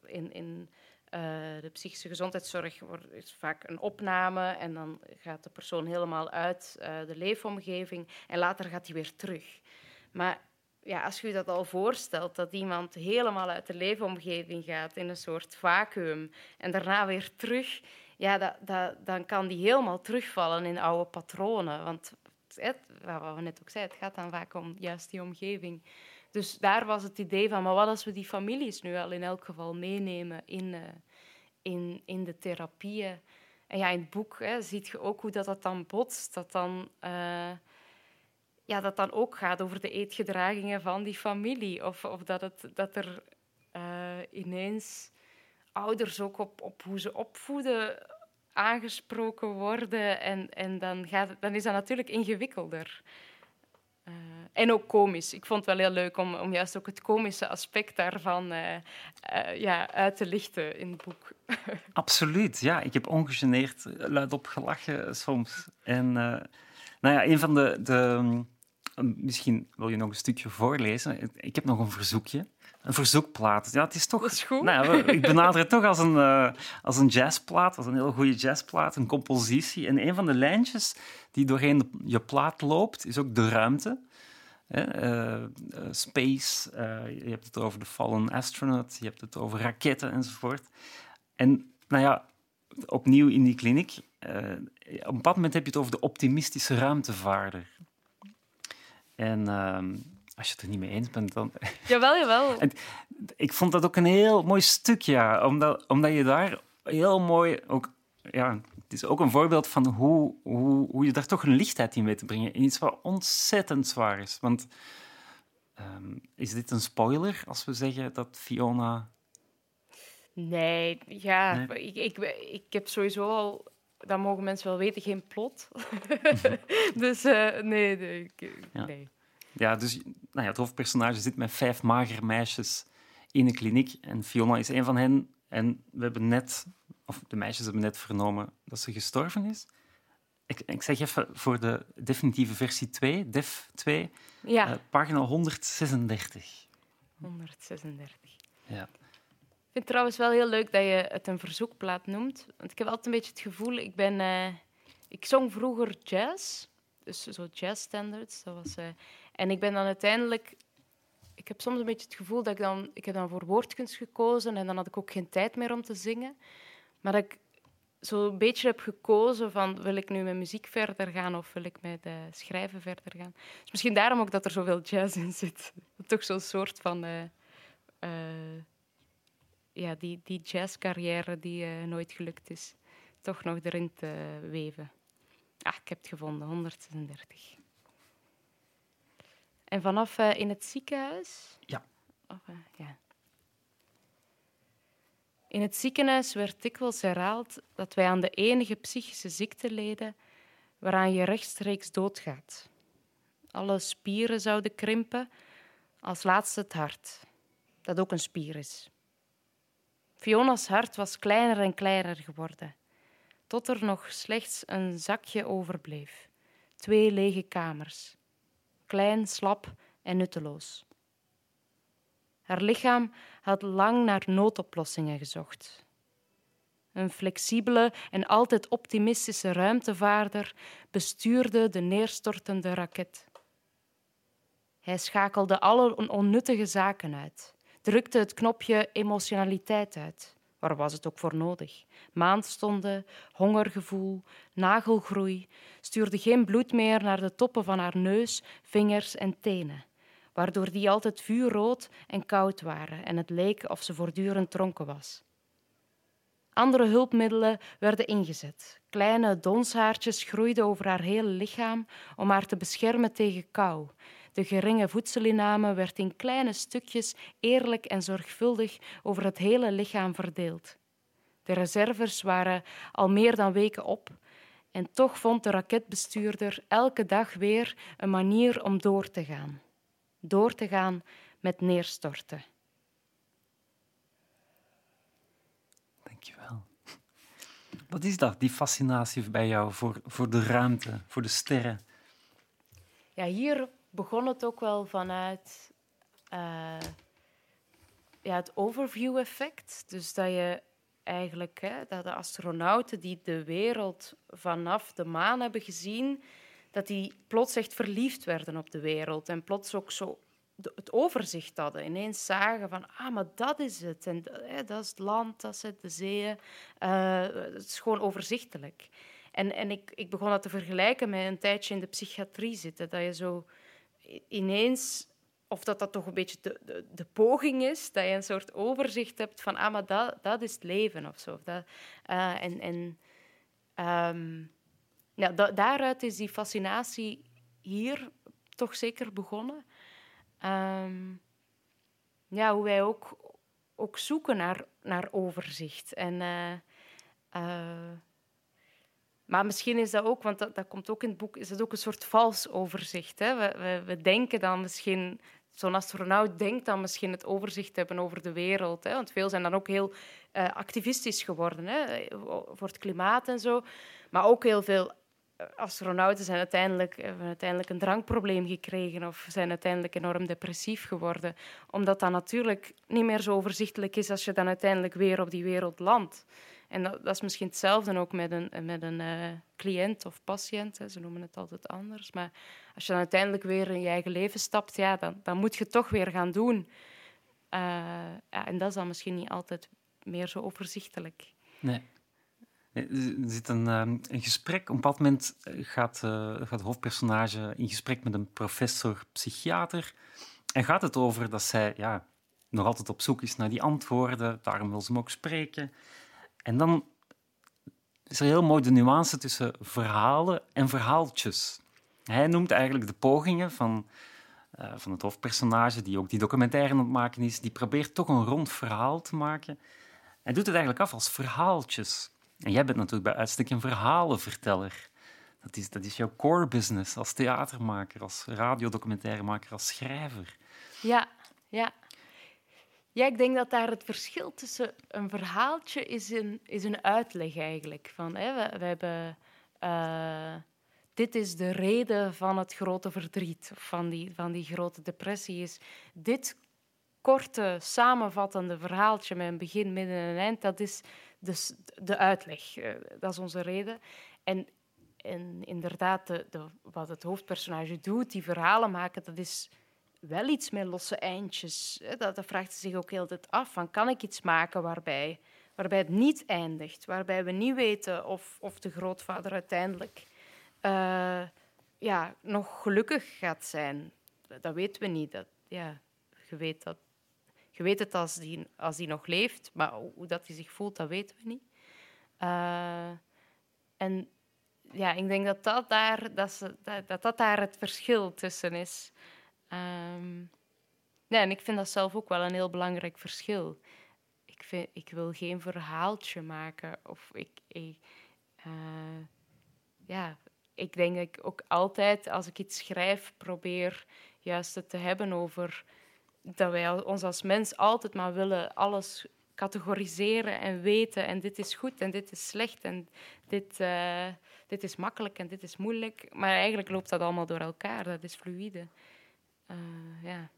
in, in uh, de psychische gezondheidszorg wordt, is vaak een opname en dan gaat de persoon helemaal uit de leefomgeving en later gaat hij weer terug. Maar ja, als je je dat al voorstelt, dat iemand helemaal uit de leefomgeving gaat in een soort vacuüm en daarna weer terug, ja, dat, dat, dan kan die helemaal terugvallen in oude patronen. Want wat we net ook zeiden, het gaat dan vaak om juist die omgeving. Dus daar was het idee van, maar wat als we die families nu al in elk geval meenemen in, uh, in, in de therapieën? en ja, in het boek hè, zie je ook hoe dat, dat dan botst. Dat dan, uh, ja, dat dan ook gaat over de eetgedragingen van die familie. Of, of dat, het, dat er uh, ineens ouders ook op, op hoe ze opvoeden aangesproken worden. En, en dan, gaat dan is dat natuurlijk ingewikkelder. Uh, en ook komisch. Ik vond het wel heel leuk om, om juist ook het komische aspect daarvan uh, uh, ja, uit te lichten in het boek. Absoluut, ja. Ik heb ongegeneerd luidop gelachen soms. En nou ja, een van de, de... Misschien wil je nog een stukje voorlezen. Ik heb nog een verzoekje. Een verzoekplaat. Ja, het is toch... Dat is goed. Ik benader het toch als een, uh, als een jazzplaat, als een heel goede jazzplaat, een compositie. En een van de lijntjes die doorheen je plaat loopt, is ook de ruimte. Uh, uh, space, je hebt het over de fallen astronaut, je hebt het over raketten enzovoort. En nou ja, opnieuw in die kliniek, op een bepaald moment heb je het over de optimistische ruimtevaarder. En ehm, als je het er niet mee eens bent, dan... Jawel, jawel. En ik vond dat ook een heel mooi stuk, ja. Omdat, omdat je daar heel mooi ook... Ja, het is ook een voorbeeld van hoe, hoe, hoe je daar toch een lichtheid in weet te brengen. In iets wat ontzettend zwaar is. Want um, is dit een spoiler als we zeggen dat Fiona... Nee, ja. Nee. Ik, ik, ik heb sowieso al dat mogen mensen wel weten, geen plot. dus uh, nee, nee, ja. nee. Ja, dus nou ja, het hoofdpersonage zit met vijf magere meisjes in een kliniek en Fiona is een van hen. En we hebben net, of de meisjes hebben net vernomen dat ze gestorven is. Ik, ik zeg even voor de definitieve versie 2, DEF 2, ja. uh, pagina 136. 136. Ja. Ik vind het trouwens wel heel leuk dat je het een verzoekplaat noemt. Want ik heb altijd een beetje het gevoel, ik ben... Uh, ik zong vroeger jazz, dus zo jazz standards. Dat was, uh, en ik ben dan uiteindelijk... Ik heb soms een beetje het gevoel dat ik dan... Ik heb dan voor woordkunst gekozen en dan had ik ook geen tijd meer om te zingen. Maar dat ik zo een beetje heb gekozen van... Wil ik nu met muziek verder gaan of wil ik met uh, schrijven verder gaan? Dus misschien daarom ook dat er zoveel jazz in zit. Toch zo'n soort van... Uh, ja, die, die jazzcarrière die nooit gelukt is, toch nog erin te weven. Ah, ik heb het gevonden, 136. En vanaf uh, in het ziekenhuis? Ja. Of, uh, ja. In het ziekenhuis werd dikwijls herhaald dat wij aan de enige psychische ziekte leden waaraan je rechtstreeks doodgaat. Alle spieren zouden krimpen, als laatste het hart, dat ook een spier is. Fiona's hart was kleiner en kleiner geworden, tot er nog slechts een zakje overbleef. Twee lege kamers, klein, slap en nutteloos. Haar lichaam had lang naar noodoplossingen gezocht. Een flexibele en altijd optimistische ruimtevaarder bestuurde de neerstortende raket. Hij schakelde alle onnuttige zaken uit drukte het knopje emotionaliteit uit. Waar was het ook voor nodig? Maandstonden, hongergevoel, nagelgroei, stuurde geen bloed meer naar de toppen van haar neus, vingers en tenen, waardoor die altijd vuurrood en koud waren en het leek of ze voortdurend dronken was. Andere hulpmiddelen werden ingezet. Kleine donshaartjes groeiden over haar hele lichaam om haar te beschermen tegen kou de geringe voedselinname werd in kleine stukjes eerlijk en zorgvuldig over het hele lichaam verdeeld. De reserves waren al meer dan weken op en toch vond de raketbestuurder elke dag weer een manier om door te gaan. Door te gaan met neerstorten. Dankjewel. Wat is dat, die fascinatie bij jou voor, voor de ruimte, voor de sterren? Ja, hier begon het ook wel vanuit uh, ja, het overview-effect. Dus dat je eigenlijk, hè, dat de astronauten die de wereld vanaf de maan hebben gezien, dat die plots echt verliefd werden op de wereld en plots ook zo het overzicht hadden. Ineens zagen van, ah, maar dat is het. En hè, dat is het land, dat het, de zeeën. Uh, het is gewoon overzichtelijk. En, en ik, ik begon dat te vergelijken met een tijdje in de psychiatrie zitten. Dat je zo ineens, of dat dat toch een beetje de, poging is, dat je een soort overzicht hebt van, ah, maar dat, dat is het leven of zo. Dat, uh, en en Ehm, ja, daaruit is die fascinatie hier toch zeker begonnen. Ehm, ja, hoe wij ook, ook zoeken naar, naar overzicht. En, uh, uh, maar misschien is dat ook, want dat, dat komt ook in het boek, is dat ook een soort vals overzicht. Hè? We, we, denken dan misschien zo'n astronaut denkt dan misschien het overzicht hebben over de wereld. Hè? Want veel zijn dan ook heel uh, activistisch geworden hè? voor het klimaat en zo. Maar ook heel veel astronauten zijn uiteindelijk, hebben uiteindelijk een drankprobleem gekregen of zijn uiteindelijk enorm depressief geworden. Omdat dat natuurlijk niet meer zo overzichtelijk is als je dan uiteindelijk weer op die wereld landt. En dat, dat is misschien hetzelfde ook met een, met een uh, cliënt of patiënt. Hè. Ze noemen het altijd anders. Maar als je dan uiteindelijk weer in je eigen leven stapt, ja, dan, dan moet je het toch weer gaan doen. Uh, ja, en dat is dan misschien niet altijd meer zo overzichtelijk. Nee. Er zit een, ehm, een gesprek. Op een moment eh, gaat, uh, gaat de hoofdpersonage in gesprek met een professor-psychiater. En gaat het over dat zij ja, nog altijd op zoek is naar die antwoorden. Daarom wil ze hem ook spreken. En dan is er heel mooi de nuance tussen verhalen en verhaaltjes. Hij noemt eigenlijk de pogingen van, uh, van het hoofdpersonage, die ook die documentaire aan het maken is, die probeert toch een rond verhaal te maken. Hij doet het eigenlijk af als verhaaltjes. En jij bent natuurlijk bij uitstek een verhalenverteller. Dat is, dat is jouw core business als theatermaker, als radiodocumentaremaker, als schrijver. Ja, ja. Ja, ik denk dat daar het verschil tussen een verhaaltje is een, is een uitleg eigenlijk. Van, hè, we, we hebben... Uh, dit is de reden van het grote verdriet, van die, van die grote depressie. Is dit korte, samenvattende verhaaltje met een begin, midden en eind, dat is dus de uitleg. Uh, dat is onze reden. En, en inderdaad, de, de, wat het hoofdpersonage doet, die verhalen maken, dat is wel iets met losse eindjes. Dat, dat vraagt zich ook heel tijd af. Van, kan ik iets maken waarbij, waarbij het niet eindigt? Waarbij we niet weten of, of de grootvader uiteindelijk uh, ja, nog gelukkig gaat zijn. Dat weten we niet. Dat, ja, je weet dat je weet het als die, als die nog leeft, maar hoe dat hij zich voelt, dat weten we niet. Uh, en ja, ik denk dat dat daar, dat, ze, dat, dat daar het verschil tussen is. Um, ja, en ik vind dat zelf ook wel een heel belangrijk verschil. Ik, vind, ik wil geen verhaaltje maken. Of ik, uh, ja, ik denk ik ook altijd, als ik iets schrijf, probeer juist het te hebben over dat wij ons als mens altijd maar willen alles categoriseren en weten. En dit is goed en dit is slecht en dit, uh, dit is makkelijk en dit is moeilijk. Maar eigenlijk loopt dat allemaal door elkaar. Dat is fluïde. Uh, ja.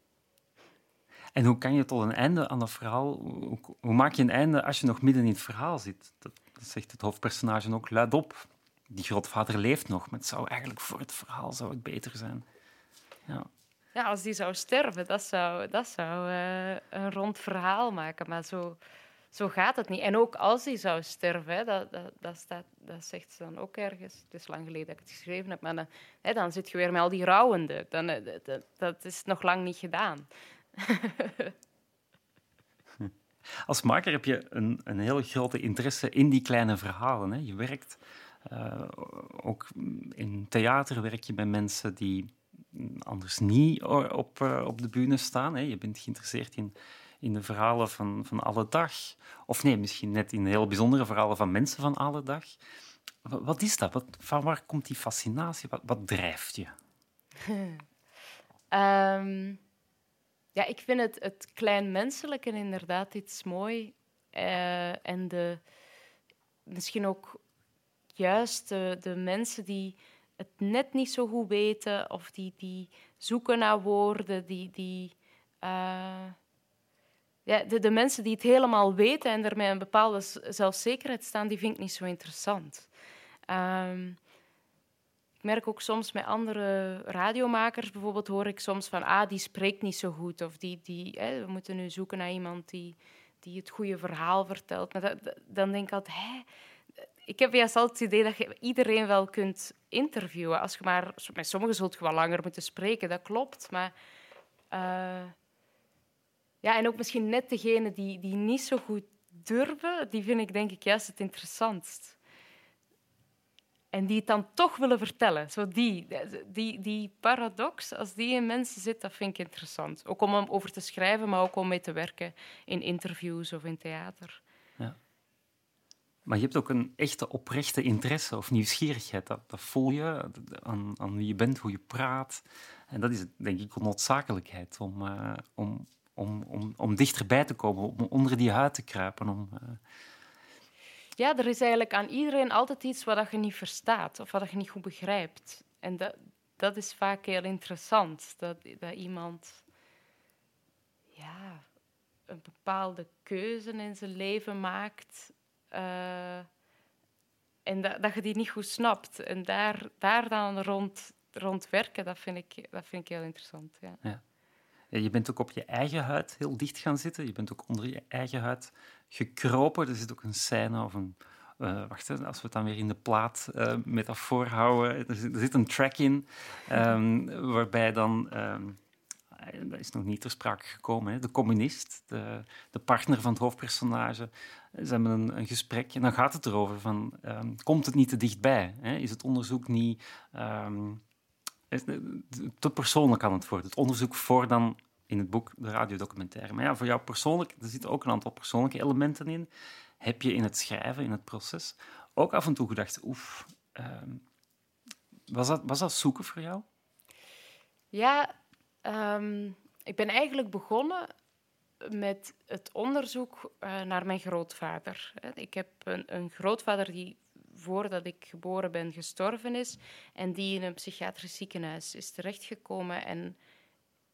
En hoe kan je tot een einde aan dat verhaal... Hoe, hoe, maak je een einde als je nog midden in het verhaal zit? Dat, dat zegt het hoofdpersonage ook luidop. Die grootvader leeft nog, maar het zou eigenlijk voor het verhaal zou het beter zijn. Ja. Ja, als die zou sterven, dat zou, dat zou uh, een rond verhaal maken. Maar zo, zo gaat het niet. En ook als hij zou sterven, dat, dat, dat, staat, dat zegt ze dan ook ergens. Het is lang geleden dat ik het geschreven heb, maar dan, hè, dan zit je weer met al die rouwende. Dan, eh, dat, is nog lang niet gedaan. Als maker heb je een, een hele grote interesse in die kleine verhalen. Hè. Je werkt uh, ook in theater, werk je bij mensen die anders niet op, eh, op de bühne staan. Hè. Je bent geïnteresseerd in, in de verhalen van, van alle dag. Of nee, misschien net in heel bijzondere verhalen van mensen van alle dag. Wat, is dat? Wat, van waar komt die fascinatie? Wat, wat drijft je? um, ja, ik vind het, het kleinmenselijke inderdaad iets mooi. Uh, en de, misschien ook juist de, de mensen die het net niet zo goed weten of die, die zoeken naar woorden, die, die, uh, ja, de, de mensen die het helemaal weten en er met een bepaalde zelfzekerheid staan, die vind ik niet zo interessant. Um, ik merk ook soms met andere radiomakers, bijvoorbeeld, hoor ik soms van, ah, die spreekt niet zo goed. Of die, die, hè, we moeten nu zoeken naar iemand die, die het goede verhaal vertelt. Maar dan denk ik altijd, hè, ik heb juist altijd het idee dat je iedereen wel kunt interviewen. Als je maar, met sommigen zult je wel langer moeten spreken, dat klopt. Maar uh, ja, en ook misschien net degene die, die niet zo goed durven, die vind ik denk ik juist het interessantst. en die het dan toch willen vertellen. Zo die, die, die paradox, als die in mensen zit, dat vind ik interessant. Ook om over te schrijven, maar ook om mee te werken in interviews of in theater. Ja. Maar je hebt ook een echte oprechte interesse of nieuwsgierigheid. Dat, dat voel je aan, aan wie je bent, hoe je praat. En dat is denk ik een noodzakelijkheid om, uh, om, om, om, om dichterbij te komen, om onder die huid te kruipen. Om, uh... Ja, er is eigenlijk aan iedereen altijd iets wat je niet verstaat of wat je niet goed begrijpt. En dat, dat is vaak heel interessant, dat, dat iemand ja, een bepaalde keuze in zijn leven maakt uh, en dat, dat je die niet goed snapt. En daar, daar dan rond, rond werken, dat vind ik, dat vind ik heel interessant. Ja. ja. Je bent ook op je eigen huid heel dicht gaan zitten. Je bent ook onder je eigen huid gekropen. Er zit ook een scène of een... Uh, wacht, als we het dan weer in de plaat uh, metafoor houden. Er zit, een track in um, waarbij dan... Um, dat is nog niet ter sprake gekomen. Hè. De communist, de, de, partner van het hoofdpersonage, ze hebben een, een, gesprek en dan gaat het erover van, um, komt het niet te dichtbij? Hè? Is het onderzoek niet te persoonlijk aan het worden? Het onderzoek voor dan in het boek de radiodocumentaire. Maar ja, voor jou persoonlijk, er zitten ook een aantal persoonlijke elementen in. Heb je in het schrijven, in het proces, ook af en toe gedacht, oef, um, was, dat, was dat zoeken voor jou? Ja, ik ben eigenlijk begonnen met het onderzoek uh, naar mijn grootvader. Ik heb een, een, grootvader die voordat ik geboren ben gestorven is en die in een psychiatrisch ziekenhuis is terechtgekomen. En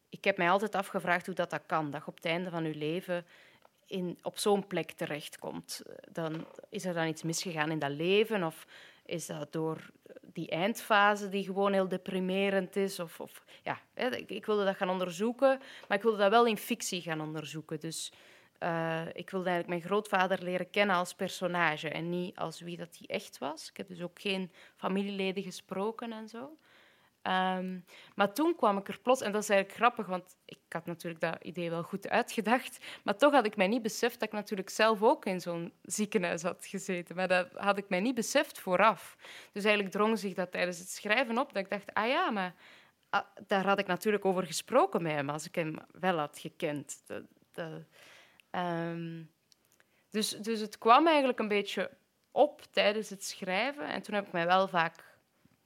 ik heb mij altijd afgevraagd hoe dat, dat kan, dat je op het einde van je leven in, op zo'n plek terechtkomt. Dan, is er dan iets misgegaan in dat leven of is dat door die eindfase die gewoon heel deprimerend is? Of, of ja, ik, ik, wilde dat gaan onderzoeken, maar ik wilde dat wel in fictie gaan onderzoeken. Dus uh, ik wilde eigenlijk mijn grootvader leren kennen als personage en niet als wie dat hij echt was. Ik heb dus ook geen familieleden gesproken en zo. Ehm, maar toen kwam ik er plots, en dat is eigenlijk grappig, want ik had natuurlijk dat idee wel goed uitgedacht, maar toch had ik mij niet beseft dat ik natuurlijk zelf ook in zo'n ziekenhuis had gezeten. Maar dat had ik mij niet beseft vooraf. Dus eigenlijk drong zich dat tijdens het schrijven op, dat ik dacht, ah ja, maar ah, daar had ik natuurlijk over gesproken met hem, als ik hem wel had gekend. Ehm, dus, dus het kwam eigenlijk een beetje op tijdens het schrijven. En toen heb ik mij wel vaak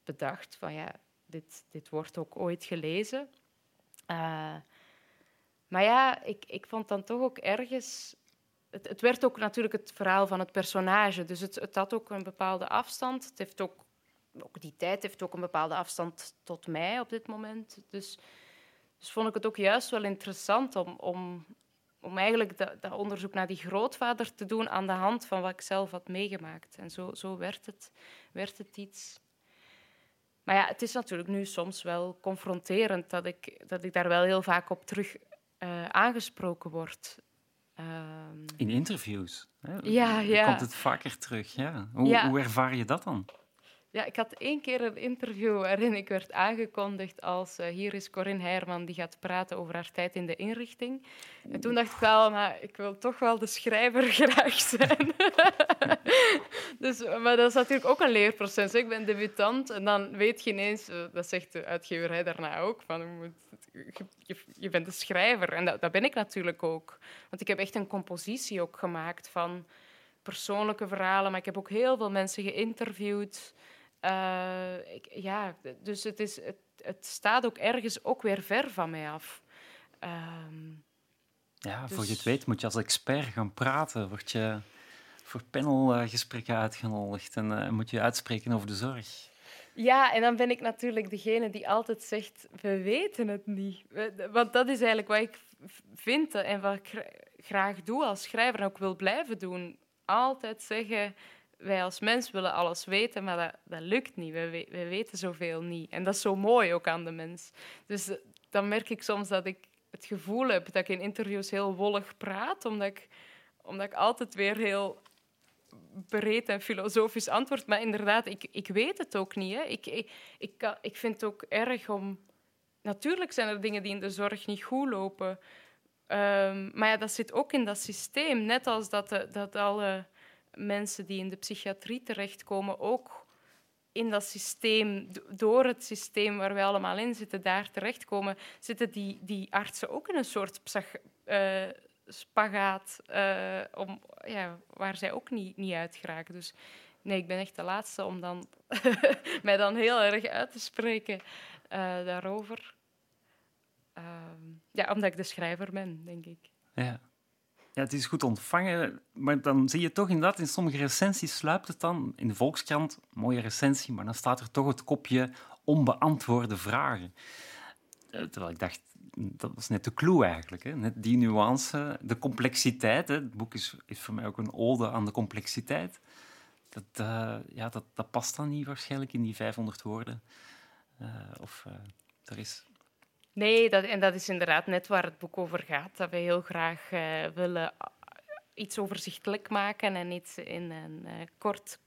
bedacht van ja, dit, dit wordt ook ooit gelezen. Uh, maar ja, ik, ik vond dan toch ook ergens... Het, het, werd ook natuurlijk het verhaal van het personage. Dus het, het had ook een bepaalde afstand. Het heeft ook, ook die tijd heeft ook een bepaalde afstand tot mij op dit moment. Dus, dus vond ik het ook juist wel interessant om, om, om eigenlijk dat, dat, onderzoek naar die grootvader te doen aan de hand van wat ik zelf had meegemaakt. En zo, zo werd, het, werd het iets maar ja, het is natuurlijk nu soms wel confronterend dat ik, dat ik daar wel heel vaak op terug uh, aangesproken word. Um... In interviews? Hè? Ja, ja. Komt het vaker terug? Ja. Hoe, ja. hoe ervaar je dat dan? Ja, ik had één keer een interview waarin ik werd aangekondigd als uh, hier is Corinne Heerman die gaat praten over haar tijd in de inrichting. En toen dacht ik wel, maar ik wil toch wel de schrijver graag zijn. dus, maar dat is natuurlijk ook een leerproces. Ik ben debutant en dan weet je ineens, eh, dat zegt de uitgeverij daarna ook, van, je, je bent de schrijver. En dat, dat ben ik natuurlijk ook. Want ik heb echt een compositie ook gemaakt van persoonlijke verhalen, maar ik heb ook heel veel mensen geïnterviewd. Uh, ik, ja, dus het, is, het, het, staat ook ergens ook weer ver van mij af. Um, ja, voor je het dus- weet moet je als expert gaan praten. Word je voor panelgesprekken uitgenodigd en uh, moet je uitspreken over de zorg. Ja, en dan ben ik natuurlijk degene die altijd zegt, we weten het niet. Want dat is eigenlijk wat ik vind en wat ik graag doe als schrijver en ook wil blijven doen. Altijd zeggen, wij als mens willen alles weten, maar dat, lukt niet. Wij, wij weten zoveel niet. En dat is zo mooi ook aan de mens. Dus eh, dan merk ik soms dat ik het gevoel heb dat ik in interviews heel wollig praat, omdat ik, omdat ik altijd weer heel breed en filosofisch antwoord. Maar inderdaad, ik, ik weet het ook niet. Hè. Ik, ik, ik, vind het ook erg om... Natuurlijk zijn er dingen die in de zorg niet goed lopen. Um, maar ja, dat zit ook in dat systeem. Net als dat, dat alle mensen die in de psychiatrie terechtkomen ook in dat systeem, door het systeem waar wij allemaal in zitten, daar terechtkomen, zitten die, die artsen ook in een soort uh, spagaat uh, om, ja, waar zij ook niet, niet uit geraken. Dus nee, ik ben echt de laatste om dan mij dan heel erg uit te spreken uh, daarover. Ehm, ja, omdat ik de schrijver ben, denk ik. Ja. Ja, het is goed ontvangen, maar dan zie je toch inderdaad in sommige recensies sluipt het dan. In de Volkskrant, mooie recensie, maar dan staat er toch het kopje onbeantwoorde vragen. Eh, terwijl ik dacht, dat was net de clue eigenlijk. Hè? Net die nuance, de complexiteit. Hè? Het boek is, is voor mij ook een ode aan de complexiteit. Dat, uh, ja, dat, dat past dan niet waarschijnlijk in die 500 woorden. Uh, of er is Nee, dat, en dat is inderdaad net waar het boek over gaat. Dat we heel graag uh, willen iets overzichtelijk maken en iets in een uh, kort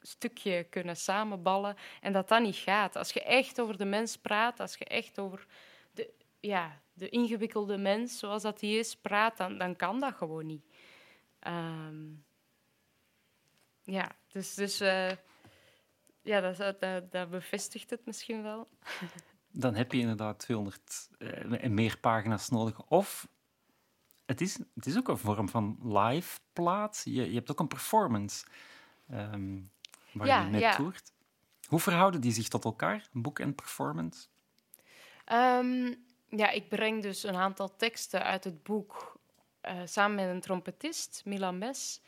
stukje kunnen samenballen. En dat dat niet gaat. Als je echt over de mens praat, als je echt over de, ja, de ingewikkelde mens zoals dat die is praat, dan, dan kan dat gewoon niet. Um, ja, dus, dus ja, dat, dat, dat bevestigt het misschien wel. dan heb je inderdaad 200 uh, en meer pagina's nodig. Of het is, het is ook een vorm van live plaat. Je, je hebt ook een performance um, waar ja, je mee ja. toert. Hoe verhouden die zich tot elkaar, boek en performance? Um, ja, ik breng dus een aantal teksten uit het boek uh, samen met een trompetist, Milan Mes.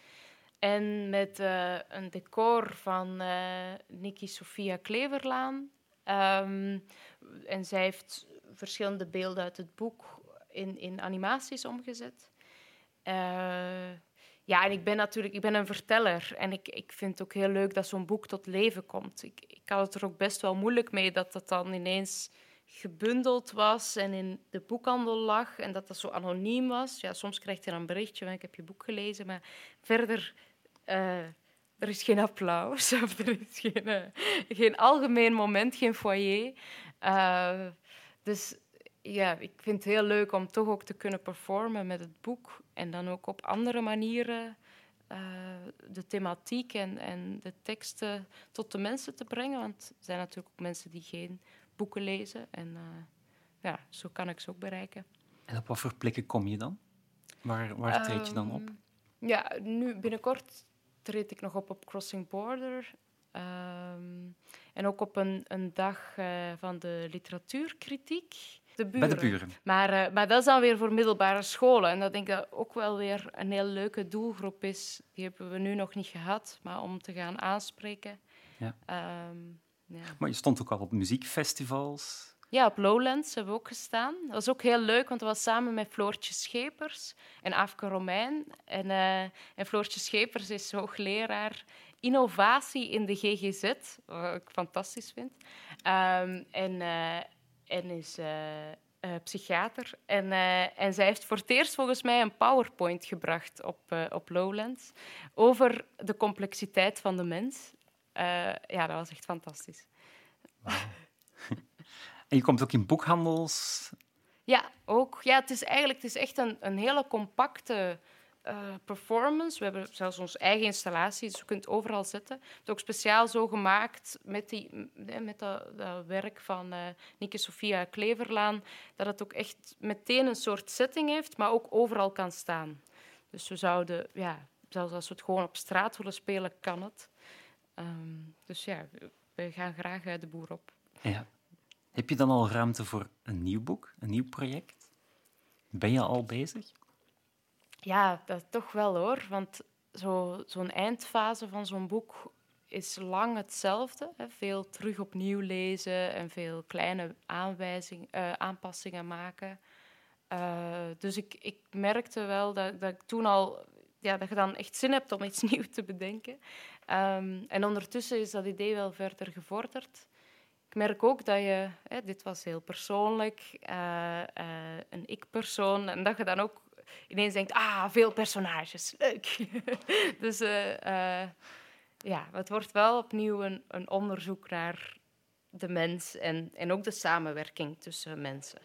En met uh, een decor van uh, Niki Sofia Kleverlaan. Um, en zij heeft verschillende beelden uit het boek in, in animaties omgezet. Uh, ja, en ik ben natuurlijk ik ben een verteller. En ik, ik vind het ook heel leuk dat zo'n boek tot leven komt. Ik, ik had het er ook best wel moeilijk mee dat dat dan ineens gebundeld was en in de boekhandel lag en dat dat zo anoniem was. Ja, soms krijg je dan een berichtje van ik heb je boek gelezen, maar verder... Uh, er is geen applaus of er is geen, uh, geen algemeen moment, geen foyer. Uh, dus ja, ik vind het heel leuk om toch ook te kunnen performen met het boek en dan ook op andere manieren uh, de thematiek en, en de teksten tot de mensen te brengen. Want er zijn natuurlijk ook mensen die geen boeken lezen en ja, zo kan ik ze ook bereiken. En op wat voor plekken kom je dan? Waar, waar treed je dan op? Um, ja, nu binnenkort treed ik nog op op Crossing Border. Um, en ook op een, een dag uh, van de literatuurkritiek. De buren. Bij de buren. Maar, uh, maar dat is dan weer voor middelbare scholen. En dat denk ik dat ook wel weer een heel leuke doelgroep is. Die hebben we nu nog niet gehad, maar om te gaan aanspreken. Ja. Um, ja. Maar je stond ook al op muziekfestivals. Ja, op Lowlands hebben we ook gestaan. Dat was ook heel leuk, want dat was samen met Floortje Schepers en Afke Romein. En, uh, en Floortje Schepers is hoogleraar innovatie in de GGZ, wat ik fantastisch vind. Um, en, uh, en is uh, uh, psychiater. En, en zij heeft voor het eerst volgens mij een PowerPoint gebracht op, op Lowlands over de complexiteit van de mens. ja, dat was echt fantastisch. En je komt ook in boekhandels? Ja, ook. Ja, het is eigenlijk het is echt een, een hele compacte uh, performance. We hebben zelfs onze eigen installatie, dus je kunt overal zetten. Het is ook speciaal zo gemaakt met, die, met dat, dat werk van uh, Nike Sofia Kleverlaan, dat het ook echt meteen een soort setting heeft, maar ook overal kan staan. Dus we zouden, ja, zelfs als we het gewoon op straat willen spelen, kan het. Um, dus ja, we gaan graag de boer op. Ja. Heb je dan al ruimte voor een nieuw boek, een nieuw project? Ben je al bezig? Ja, dat toch wel hoor. Want zo'n zo eindfase van zo'n boek is lang hetzelfde. Hè. Veel terug opnieuw lezen en veel kleine aanwijzing, uh, aanpassingen maken. Uh, dus ik, ik merkte wel dat, dat ik toen al ja, dat je dan echt zin hebt om iets nieuws te bedenken. Um, en ondertussen is dat idee wel verder gevorderd. Merk ook dat je, dit was heel persoonlijk, uh, een ik-persoon, en dat je dan ook ineens denkt, ah, veel personages, leuk. dus uh, ja, het wordt wel opnieuw een, een, onderzoek naar de mens en, en ook de samenwerking tussen mensen.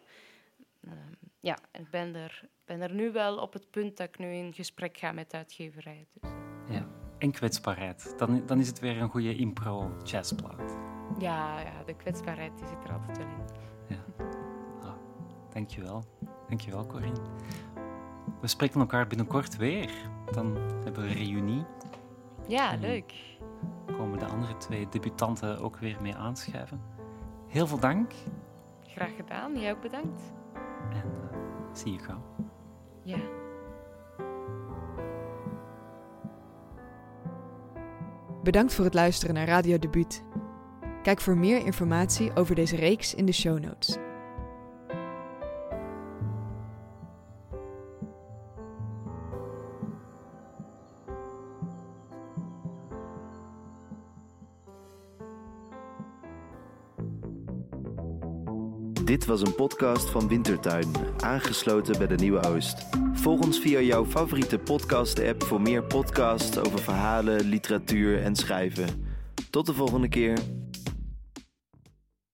Uh, ja, ik ben er, ben er nu wel op het punt dat ik nu in gesprek ga met de uitgeverij. Dus. Ja. en kwetsbaarheid. Dan, dan is het weer een goede impro-jazzplaat. Ja, ja, de kwetsbaarheid die zit er altijd wel in. Ja. Ah, dankjewel. Dankjewel, Corinne. We spreken elkaar binnenkort weer. Dan hebben we een reunie. Ja, En- leuk. Komen de andere twee debutanten ook weer mee aanschuiven. Heel veel dank Graag gedaan. Jij ook bedankt. en eh, zie je gauw. Ja. Bedankt voor het luisteren naar Radio Debuut. Kijk voor meer informatie over deze reeks in de show notes. Dit was een podcast van Wintertuin, aangesloten bij de Nieuwe Oost. Volg ons via jouw favoriete podcast-app voor meer podcasts over verhalen, literatuur en schrijven. Tot de volgende keer.